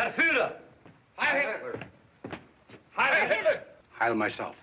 Herr Führer! Heil Hitler! Heil Hitler! Heil myself.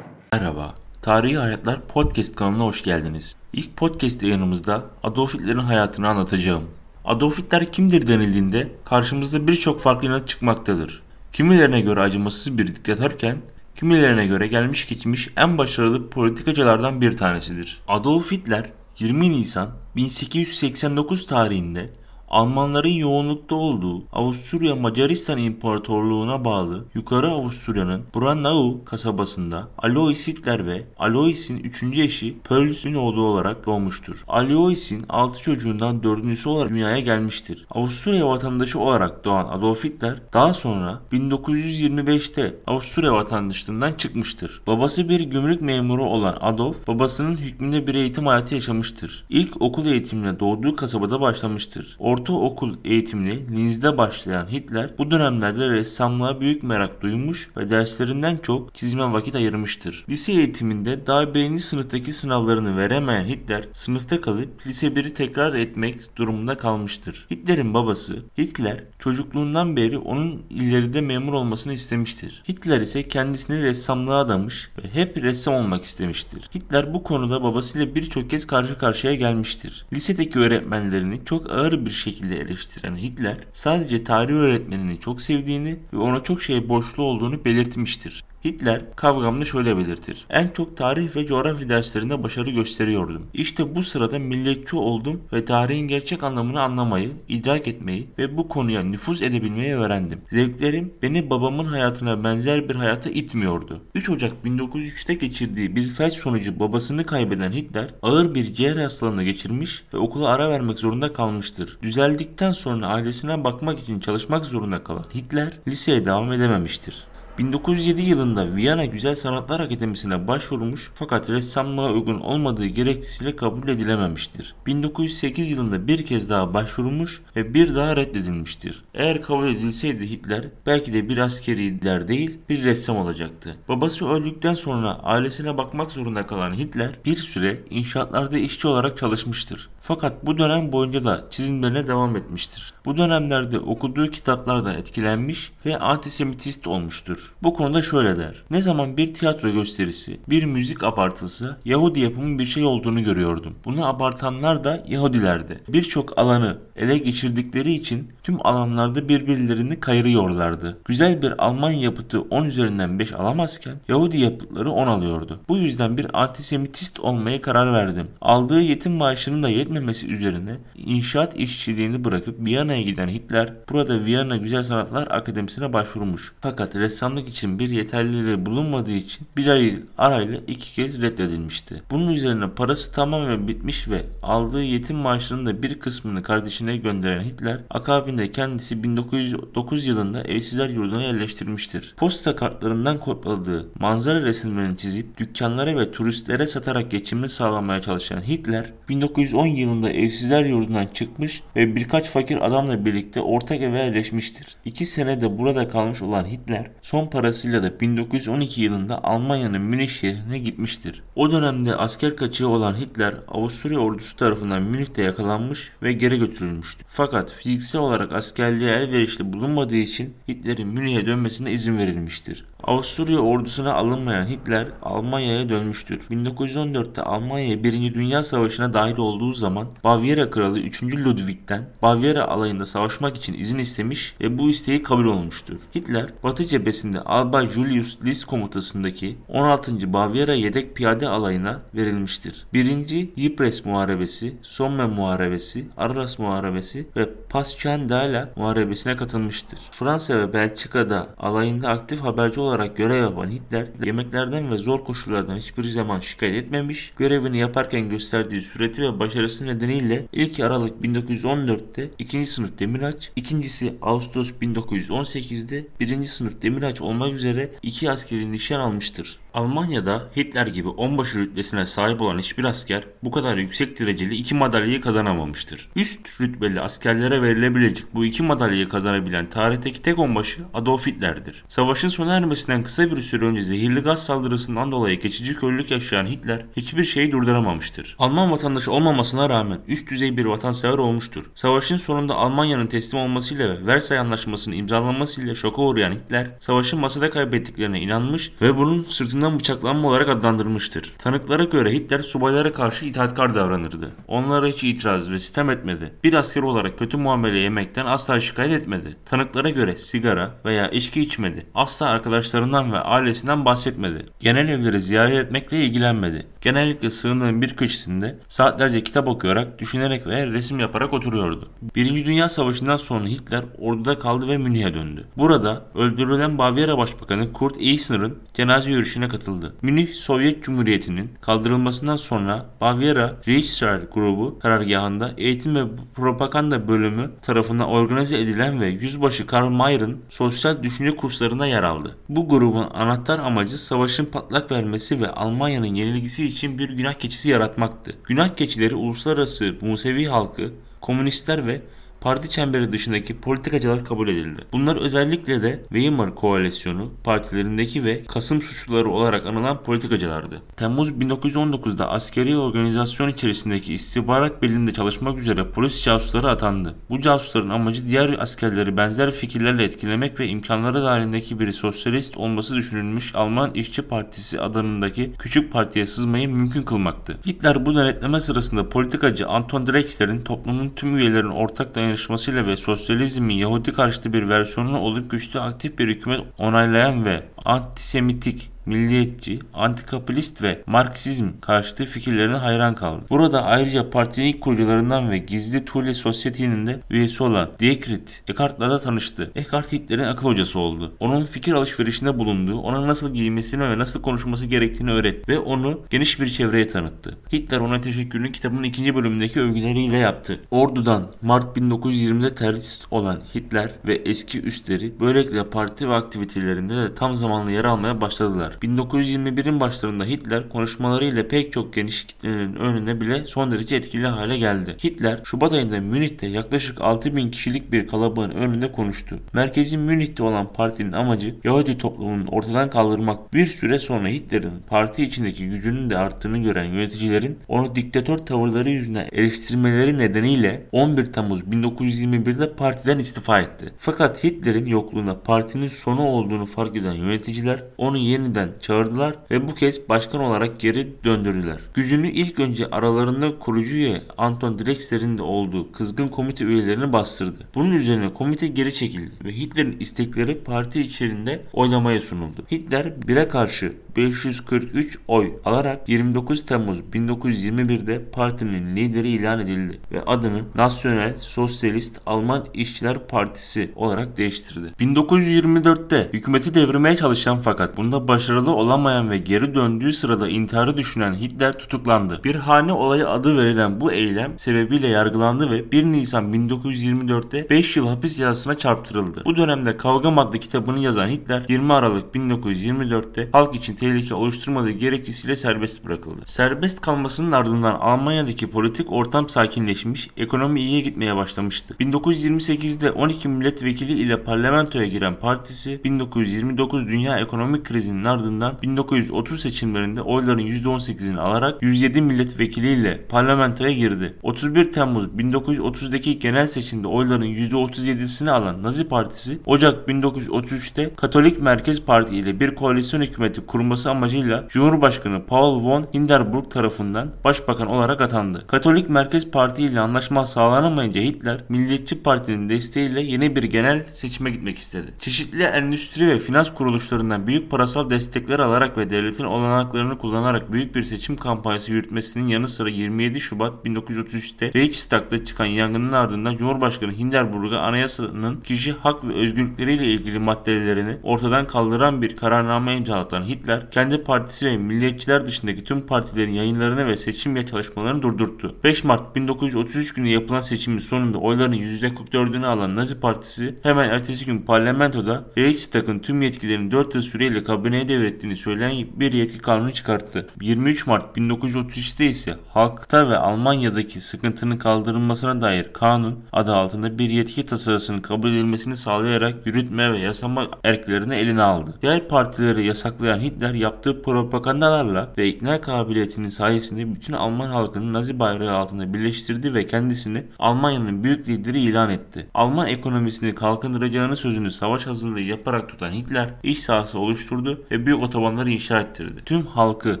Merhaba, Tarihi Hayatlar Podcast kanalına hoş geldiniz. İlk podcast yayınımızda Adolf Hitler'in hayatını anlatacağım. Adolf Hitler kimdir denildiğinde karşımızda birçok farklı inanç çıkmaktadır. Kimilerine göre acımasız bir diktatörken, kimilerine göre gelmiş geçmiş en başarılı politikacılardan bir tanesidir. Adolf Hitler 20 Nisan 1889 tarihinde Almanların yoğunlukta olduğu Avusturya Macaristan İmparatorluğu'na bağlı Yukarı Avusturya'nın Braunau kasabasında Alois Hitler ve Alois'in üçüncü eşi Pöls'ün oğlu olarak doğmuştur. Alois'in 6 çocuğundan dördüncüsü olarak dünyaya gelmiştir. Avusturya vatandaşı olarak doğan Adolf Hitler daha sonra 1925'te Avusturya vatandaşlığından çıkmıştır. Babası bir gümrük memuru olan Adolf babasının hükmünde bir eğitim hayatı yaşamıştır. İlk okul eğitimine doğduğu kasabada başlamıştır. Ortaokul eğitimini Linz'de başlayan Hitler bu dönemlerde ressamlığa büyük merak duymuş ve derslerinden çok çizime vakit ayırmıştır. Lise eğitiminde daha birinci sınıftaki sınavlarını veremeyen Hitler sınıfta kalıp lise 1'i tekrar etmek durumunda kalmıştır. Hitler'in babası Hitler çocukluğundan beri onun ileride memur olmasını istemiştir. Hitler ise kendisini ressamlığa adamış ve hep ressam olmak istemiştir. Hitler bu konuda babasıyla birçok kez karşı karşıya gelmiştir. Lisedeki öğretmenlerini çok ağır bir şekilde eleştiren Hitler sadece tarih öğretmenini çok sevdiğini ve ona çok şey borçlu olduğunu belirtmiştir. Hitler kavgamda şöyle belirtir. En çok tarih ve coğrafya derslerinde başarı gösteriyordum. İşte bu sırada milliyetçi oldum ve tarihin gerçek anlamını anlamayı, idrak etmeyi ve bu konuya nüfuz edebilmeyi öğrendim. Zevklerim beni babamın hayatına benzer bir hayata itmiyordu. 3 Ocak 1903'te geçirdiği bir felç sonucu babasını kaybeden Hitler ağır bir ciğer hastalığına geçirmiş ve okula ara vermek zorunda kalmıştır. Düzeldikten sonra ailesine bakmak için çalışmak zorunda kalan Hitler liseye devam edememiştir. 1907 yılında Viyana Güzel Sanatlar Akademisi'ne başvurmuş fakat ressamlığa uygun olmadığı gerekçesiyle kabul edilememiştir. 1908 yılında bir kez daha başvurmuş ve bir daha reddedilmiştir. Eğer kabul edilseydi Hitler belki de bir askeri lider değil bir ressam olacaktı. Babası öldükten sonra ailesine bakmak zorunda kalan Hitler bir süre inşaatlarda işçi olarak çalışmıştır. Fakat bu dönem boyunca da çizimlerine devam etmiştir. Bu dönemlerde okuduğu kitaplardan etkilenmiş ve antisemitist olmuştur. Bu konuda şöyle der. Ne zaman bir tiyatro gösterisi, bir müzik abartılsa Yahudi yapımı bir şey olduğunu görüyordum. Bunu abartanlar da Yahudilerdi. Birçok alanı ele geçirdikleri için tüm alanlarda birbirlerini kayırıyorlardı. Güzel bir Alman yapıtı 10 üzerinden 5 alamazken Yahudi yapıtları 10 alıyordu. Bu yüzden bir antisemitist olmaya karar verdim. Aldığı yetim maaşının da yetmemesi üzerine inşaat işçiliğini bırakıp Viyana'ya giden Hitler burada Viyana Güzel Sanatlar Akademisi'ne başvurmuş. Fakat ressamlık için bir yeterliliği bulunmadığı için bir ay arayla iki kez reddedilmişti. Bunun üzerine parası tamamen bitmiş ve aldığı yetim maaşının da bir kısmını kardeşine gönderen Hitler akabinde kendisi 1909 yılında evsizler yurduna yerleştirmiştir. Posta kartlarından kopyaladığı manzara resimlerini çizip dükkanlara ve turistlere satarak geçimini sağlamaya çalışan Hitler 1910 yılında evsizler yurdundan çıkmış ve birkaç fakir adamla birlikte ortak eve yerleşmiştir. İki sene de burada kalmış olan Hitler son parasıyla da 1912 yılında Almanya'nın Münih şehrine gitmiştir. O dönemde asker kaçığı olan Hitler Avusturya ordusu tarafından Münih'te yakalanmış ve geri götürülmüştü. Fakat fiziksel olarak askerliğe elverişli bulunmadığı için Hitler'in Münih'e dönmesine izin verilmiştir. Avusturya ordusuna alınmayan Hitler Almanya'ya dönmüştür. 1914'te Almanya 1. Dünya Savaşı'na dahil olduğu zaman Bavyera Kralı 3. Ludwig'ten Bavyera alayında savaşmak için izin istemiş ve bu isteği kabul olmuştur. Hitler Batı cephesinde Albay Julius List komutasındaki 16. Bavyera Yedek Piyade Alayına verilmiştir. 1. Ypres Muharebesi, Somme Muharebesi, Arras Muharebesi ve Passchendaele Muharebesi'ne katılmıştır. Fransa ve Belçika'da alayında aktif haberci olarak görev yapan Hitler yemeklerden ve zor koşullardan hiçbir zaman şikayet etmemiş, görevini yaparken gösterdiği süreti ve nedeniyle ilk Aralık 1914'te 2. sınıf Demiraç, ikincisi Ağustos 1918'de 1. sınıf Demiraç olmak üzere iki askeri nişan almıştır. Almanya'da Hitler gibi onbaşı rütbesine sahip olan hiçbir asker bu kadar yüksek dereceli iki madalyayı kazanamamıştır. Üst rütbeli askerlere verilebilecek bu iki madalyayı kazanabilen tarihteki tek onbaşı Adolf Hitler'dir. Savaşın sona ermesinden kısa bir süre önce zehirli gaz saldırısından dolayı geçici körlük yaşayan Hitler hiçbir şeyi durduramamıştır. Alman vatandaşı olmamasına rağmen üst düzey bir vatansever olmuştur. Savaşın sonunda Almanya'nın teslim olmasıyla ve Versay Anlaşması'nın imzalanmasıyla şoka uğrayan Hitler, savaşı masada kaybettiklerine inanmış ve bunun sırtından bıçaklanma olarak adlandırmıştır. Tanıklara göre Hitler subaylara karşı itaatkar davranırdı. Onlara hiç itiraz ve sitem etmedi. Bir asker olarak kötü muamele yemekten asla şikayet etmedi. Tanıklara göre sigara veya içki içmedi. Asla arkadaşlarından ve ailesinden bahsetmedi. Genel evleri ziyaret etmekle ilgilenmedi. Genellikle sığındığın bir köşesinde saatlerce kitap okuyarak, düşünerek ve resim yaparak oturuyordu. Birinci Dünya Savaşı'ndan sonra Hitler orduda kaldı ve Münih'e döndü. Burada öldürülen Bavyera Başbakanı Kurt Eisner'ın cenaze yürüyüşüne katıldı. Münih Sovyet Cumhuriyeti'nin kaldırılmasından sonra Bavyera Reichswehr grubu karargahında eğitim ve propaganda bölümü tarafından organize edilen ve yüzbaşı Karl Mayer'ın sosyal düşünce kurslarına yer aldı. Bu grubun anahtar amacı savaşın patlak vermesi ve Almanya'nın yenilgisi için bir günah keçisi yaratmaktı. Günah keçileri uluslararası Musevi halkı, komünistler ve parti çemberi dışındaki politikacılar kabul edildi. Bunlar özellikle de Weimar Koalisyonu partilerindeki ve Kasım suçluları olarak anılan politikacılardı. Temmuz 1919'da askeri organizasyon içerisindeki istihbarat belinde çalışmak üzere polis casusları atandı. Bu casusların amacı diğer askerleri benzer fikirlerle etkilemek ve imkanları dahilindeki bir sosyalist olması düşünülmüş Alman İşçi Partisi adanındaki küçük partiye sızmayı mümkün kılmaktı. Hitler bu denetleme sırasında politikacı Anton Drexler'in toplumun tüm üyelerinin ortak dayanışmasıyla ve sosyalizmin Yahudi karşıtı bir versiyonu olup güçlü aktif bir hükümet onaylayan ve antisemitik milliyetçi, antikapitalist ve Marksizm karşıtı fikirlerine hayran kaldı. Burada ayrıca partinin ilk kurucularından ve gizli Thule Society'nin de üyesi olan Diekrit Eckhart'la da tanıştı. Eckhart Hitler'in akıl hocası oldu. Onun fikir alışverişinde bulunduğu, ona nasıl giyinmesini ve nasıl konuşması gerektiğini öğretti ve onu geniş bir çevreye tanıttı. Hitler ona teşekkürünü kitabının ikinci bölümündeki övgüleriyle yaptı. Ordudan Mart 1920'de terörist olan Hitler ve eski üstleri böylelikle parti ve aktivitelerinde de tam zamanlı yer almaya başladılar. 1921'in başlarında Hitler konuşmalarıyla pek çok geniş kitlenin önüne bile son derece etkili hale geldi. Hitler Şubat ayında Münih'te yaklaşık 6000 kişilik bir kalabalığın önünde konuştu. Merkezin Münih'te olan partinin amacı Yahudi toplumunun ortadan kaldırmak. Bir süre sonra Hitler'in parti içindeki gücünün de arttığını gören yöneticilerin onu diktatör tavırları yüzünden eleştirmeleri nedeniyle 11 Temmuz 1921'de partiden istifa etti. Fakat Hitler'in yokluğunda partinin sonu olduğunu fark eden yöneticiler onu yeniden çağırdılar ve bu kez başkan olarak geri döndürdüler. Gücünü ilk önce aralarında kurucu üye Anton Drexler'in de olduğu kızgın komite üyelerini bastırdı. Bunun üzerine komite geri çekildi ve Hitler'in istekleri parti içerisinde oylamaya sunuldu. Hitler 1'e karşı 543 oy alarak 29 Temmuz 1921'de partinin lideri ilan edildi ve adını Nasyonel Sosyalist Alman İşçiler Partisi olarak değiştirdi. 1924'te hükümeti devirmeye çalışan fakat bunda başarılı olamayan ve geri döndüğü sırada intiharı düşünen Hitler tutuklandı. Bir hane olayı adı verilen bu eylem sebebiyle yargılandı ve 1 Nisan 1924'te 5 yıl hapis cezasına çarptırıldı. Bu dönemde Kavgam adlı kitabını yazan Hitler 20 Aralık 1924'te halk için tehlike oluşturmadığı gerekçesiyle serbest bırakıldı. Serbest kalmasının ardından Almanya'daki politik ortam sakinleşmiş, ekonomi iyiye gitmeye başlamıştı. 1928'de 12 milletvekili ile parlamentoya giren partisi 1929 dünya ekonomik krizinin ardından 1930 seçimlerinde oyların %18'ini alarak 107 milletvekiliyle parlamentoya girdi. 31 Temmuz 1930'daki genel seçimde oyların %37'sini alan Nazi Partisi Ocak 1933'te Katolik Merkez Parti ile bir koalisyon hükümeti kurması amacıyla Cumhurbaşkanı Paul von Hindenburg tarafından başbakan olarak atandı. Katolik Merkez Parti ile anlaşma sağlanamayınca Hitler Milliyetçi Parti'nin desteğiyle yeni bir genel seçime gitmek istedi. Çeşitli endüstri ve finans kuruluşlarından büyük parasal destekler alarak ve devletin olanaklarını kullanarak büyük bir seçim kampanyası yürütmesinin yanı sıra 27 Şubat 1933'te Reichstag'da çıkan yangının ardından Cumhurbaşkanı Hindenburg'a anayasanın kişi hak ve özgürlükleriyle ilgili maddelerini ortadan kaldıran bir kararname imzalatan Hitler Kendi partisi ve milliyetçiler dışındaki tüm partilerin yayınlarını ve seçim çalışmalarını durdurttu. 5 Mart 1933 günü yapılan seçimin sonunda oyların %44'ünü alan Nazi Partisi hemen ertesi gün parlamentoda Reichstag'ın tüm yetkilerini 4 yıl süreyle kabineye devrettiğini söyleyen bir yetki kanunu çıkarttı. 23 Mart 1933'te ise halkta ve Almanya'daki sıkıntının kaldırılmasına dair kanun adı altında bir yetki tasarısının kabul edilmesini sağlayarak yürütme ve yasama erklerini eline aldı. Diğer partileri yasaklayan Hitler yaptığı propagandalarla ve ikna kabiliyetinin sayesinde bütün Alman halkını Nazi bayrağı altında birleştirdi ve kendisini Almanya'nın büyük lideri ilan etti. Alman ekonomisini kalkındıracağını sözünü savaş hazırlığı yaparak tutan Hitler iş sahası oluşturdu ve büyük otobanları inşa ettirdi. Tüm halkı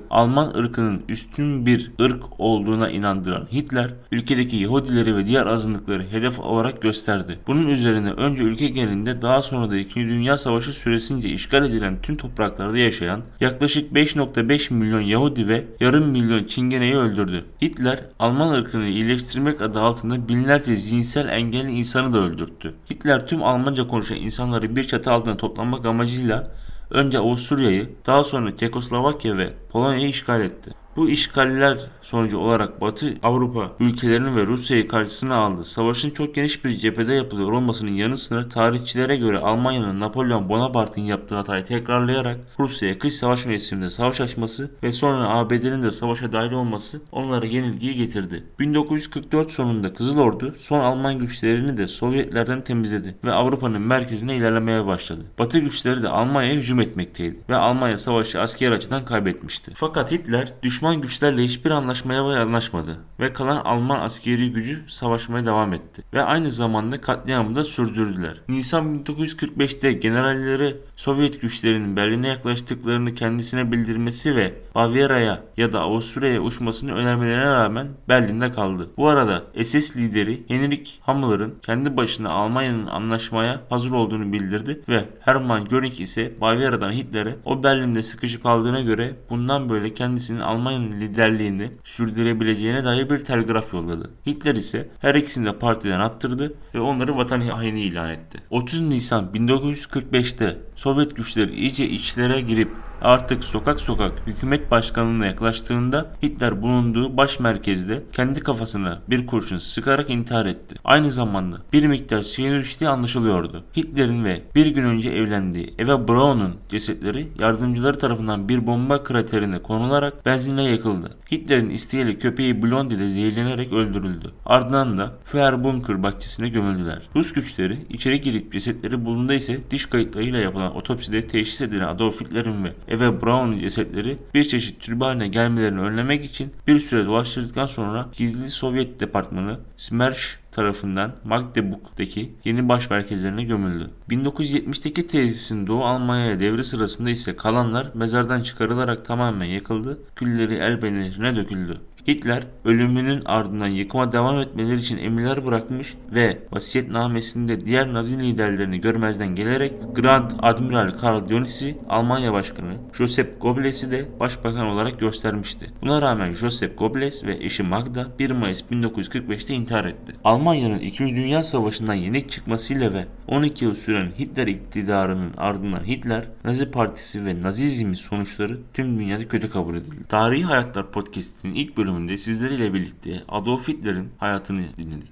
Alman ırkının üstün bir ırk olduğuna inandıran Hitler ülkedeki Yahudileri ve diğer azınlıkları hedef olarak gösterdi. Bunun üzerine önce ülke genelinde daha sonra da 2. Dünya Savaşı süresince işgal edilen tüm topraklarda yaşayan yaklaşık 5.5 milyon Yahudi ve yarım milyon Çingene'yi öldürdü. Hitler Alman ırkını iyileştirmek adı altında binlerce zihinsel engelli insanı da öldürttü. Hitler tüm Almanca konuşan insanları bir çatı altında toplamak amacıyla önce Avusturya'yı daha sonra Çekoslovakya ve Polonya'yı işgal etti. Bu işgaller sonucu olarak Batı Avrupa ülkelerini ve Rusya'yı karşısına aldı. Savaşın çok geniş bir cephede yapılıyor olmasının yanı sıra tarihçilere göre Almanya'nın Napolyon Bonaparte'ın yaptığı hatayı tekrarlayarak Rusya'ya kış savaş mevsiminde savaş açması ve sonra ABD'nin de savaşa dahil olması onlara yenilgiyi getirdi. 1944 sonunda Kızıl Ordu son Alman güçlerini de Sovyetlerden temizledi ve Avrupa'nın merkezine ilerlemeye başladı. Batı güçleri de Almanya'ya hücum etmekteydi ve Almanya savaşı asker açıdan kaybetmişti. Fakat Hitler düşman güçlerle hiçbir anlaşmaya anlaşmadı ve kalan Alman askeri gücü savaşmaya devam etti ve aynı zamanda katliamı da sürdürdüler. Nisan 1945'te generalleri Sovyet güçlerinin Berlin'e yaklaştıklarını kendisine bildirmesi ve Bavyera'ya ya da Avusturya'ya uçmasını önermelerine rağmen Berlin'de kaldı. Bu arada SS lideri Henrik Hammer'ın kendi başına Almanya'nın anlaşmaya hazır olduğunu bildirdi ve Hermann Göring ise Bavyera'dan Hitler'e o Berlin'de sıkışıp kaldığına göre bundan böyle kendisinin Almanya'nın liderliğini sürdürebileceğine dair bir telgraf yolladı. Hitler ise her ikisini de partiden attırdı ve onları vatan haini ilan etti. 30 Nisan 1945'te Sovyet güçleri iyice içlere girip artık sokak sokak hükümet başkanlığına yaklaştığında Hitler bulunduğu baş merkezde kendi kafasına bir kurşun sıkarak intihar etti. Aynı zamanda bir miktar sinir içtiği anlaşılıyordu. Hitler'in ve bir gün önce evlendiği Eva Braun'un cesetleri yardımcıları tarafından bir bomba kraterine konularak benzinle yakıldı. Hitler'in isteğiyle köpeği Blondie de zehirlenerek öldürüldü. Ardından da Feuerbunker bahçesine gömüldüler. Rus güçleri içeri girip cesetleri bulunduğunda ise diş kayıtlarıyla yapılan otopside teşhis edilen Adolf Hitler'in ve Eve Braun'un cesetleri bir çeşit türbe gelmelerini önlemek için bir süre dolaştırdıktan sonra gizli Sovyet departmanı Smersh tarafından Magdeburg'daki yeni baş merkezlerine gömüldü. 1970'teki tesisin Doğu Almanya'ya devri sırasında ise kalanlar mezardan çıkarılarak tamamen yakıldı, külleri Elbe nehrine döküldü. Hitler ölümünün ardından yıkıma devam etmeleri için emirler bırakmış ve vasiyetnamesinde diğer Nazi liderlerini görmezden gelerek Grand Admiral Karl Dönitzi Almanya Başkanı Joseph Goebbels'i de başbakan olarak göstermişti. Buna rağmen Joseph Goebbels ve eşi Magda 1 Mayıs 1945'te intihar etti. Almanya'nın 2. Dünya Savaşı'ndan yenik çıkmasıyla ve 12 yıl süren Hitler iktidarının ardından Hitler, Nazi Partisi ve Nazizmin sonuçları tüm dünyada kötü kabul edildi. Tarihi Hayatlar Podcast'inin ilk bölümünde sizleriyle birlikte Adolf Hitler'in hayatını dinledik.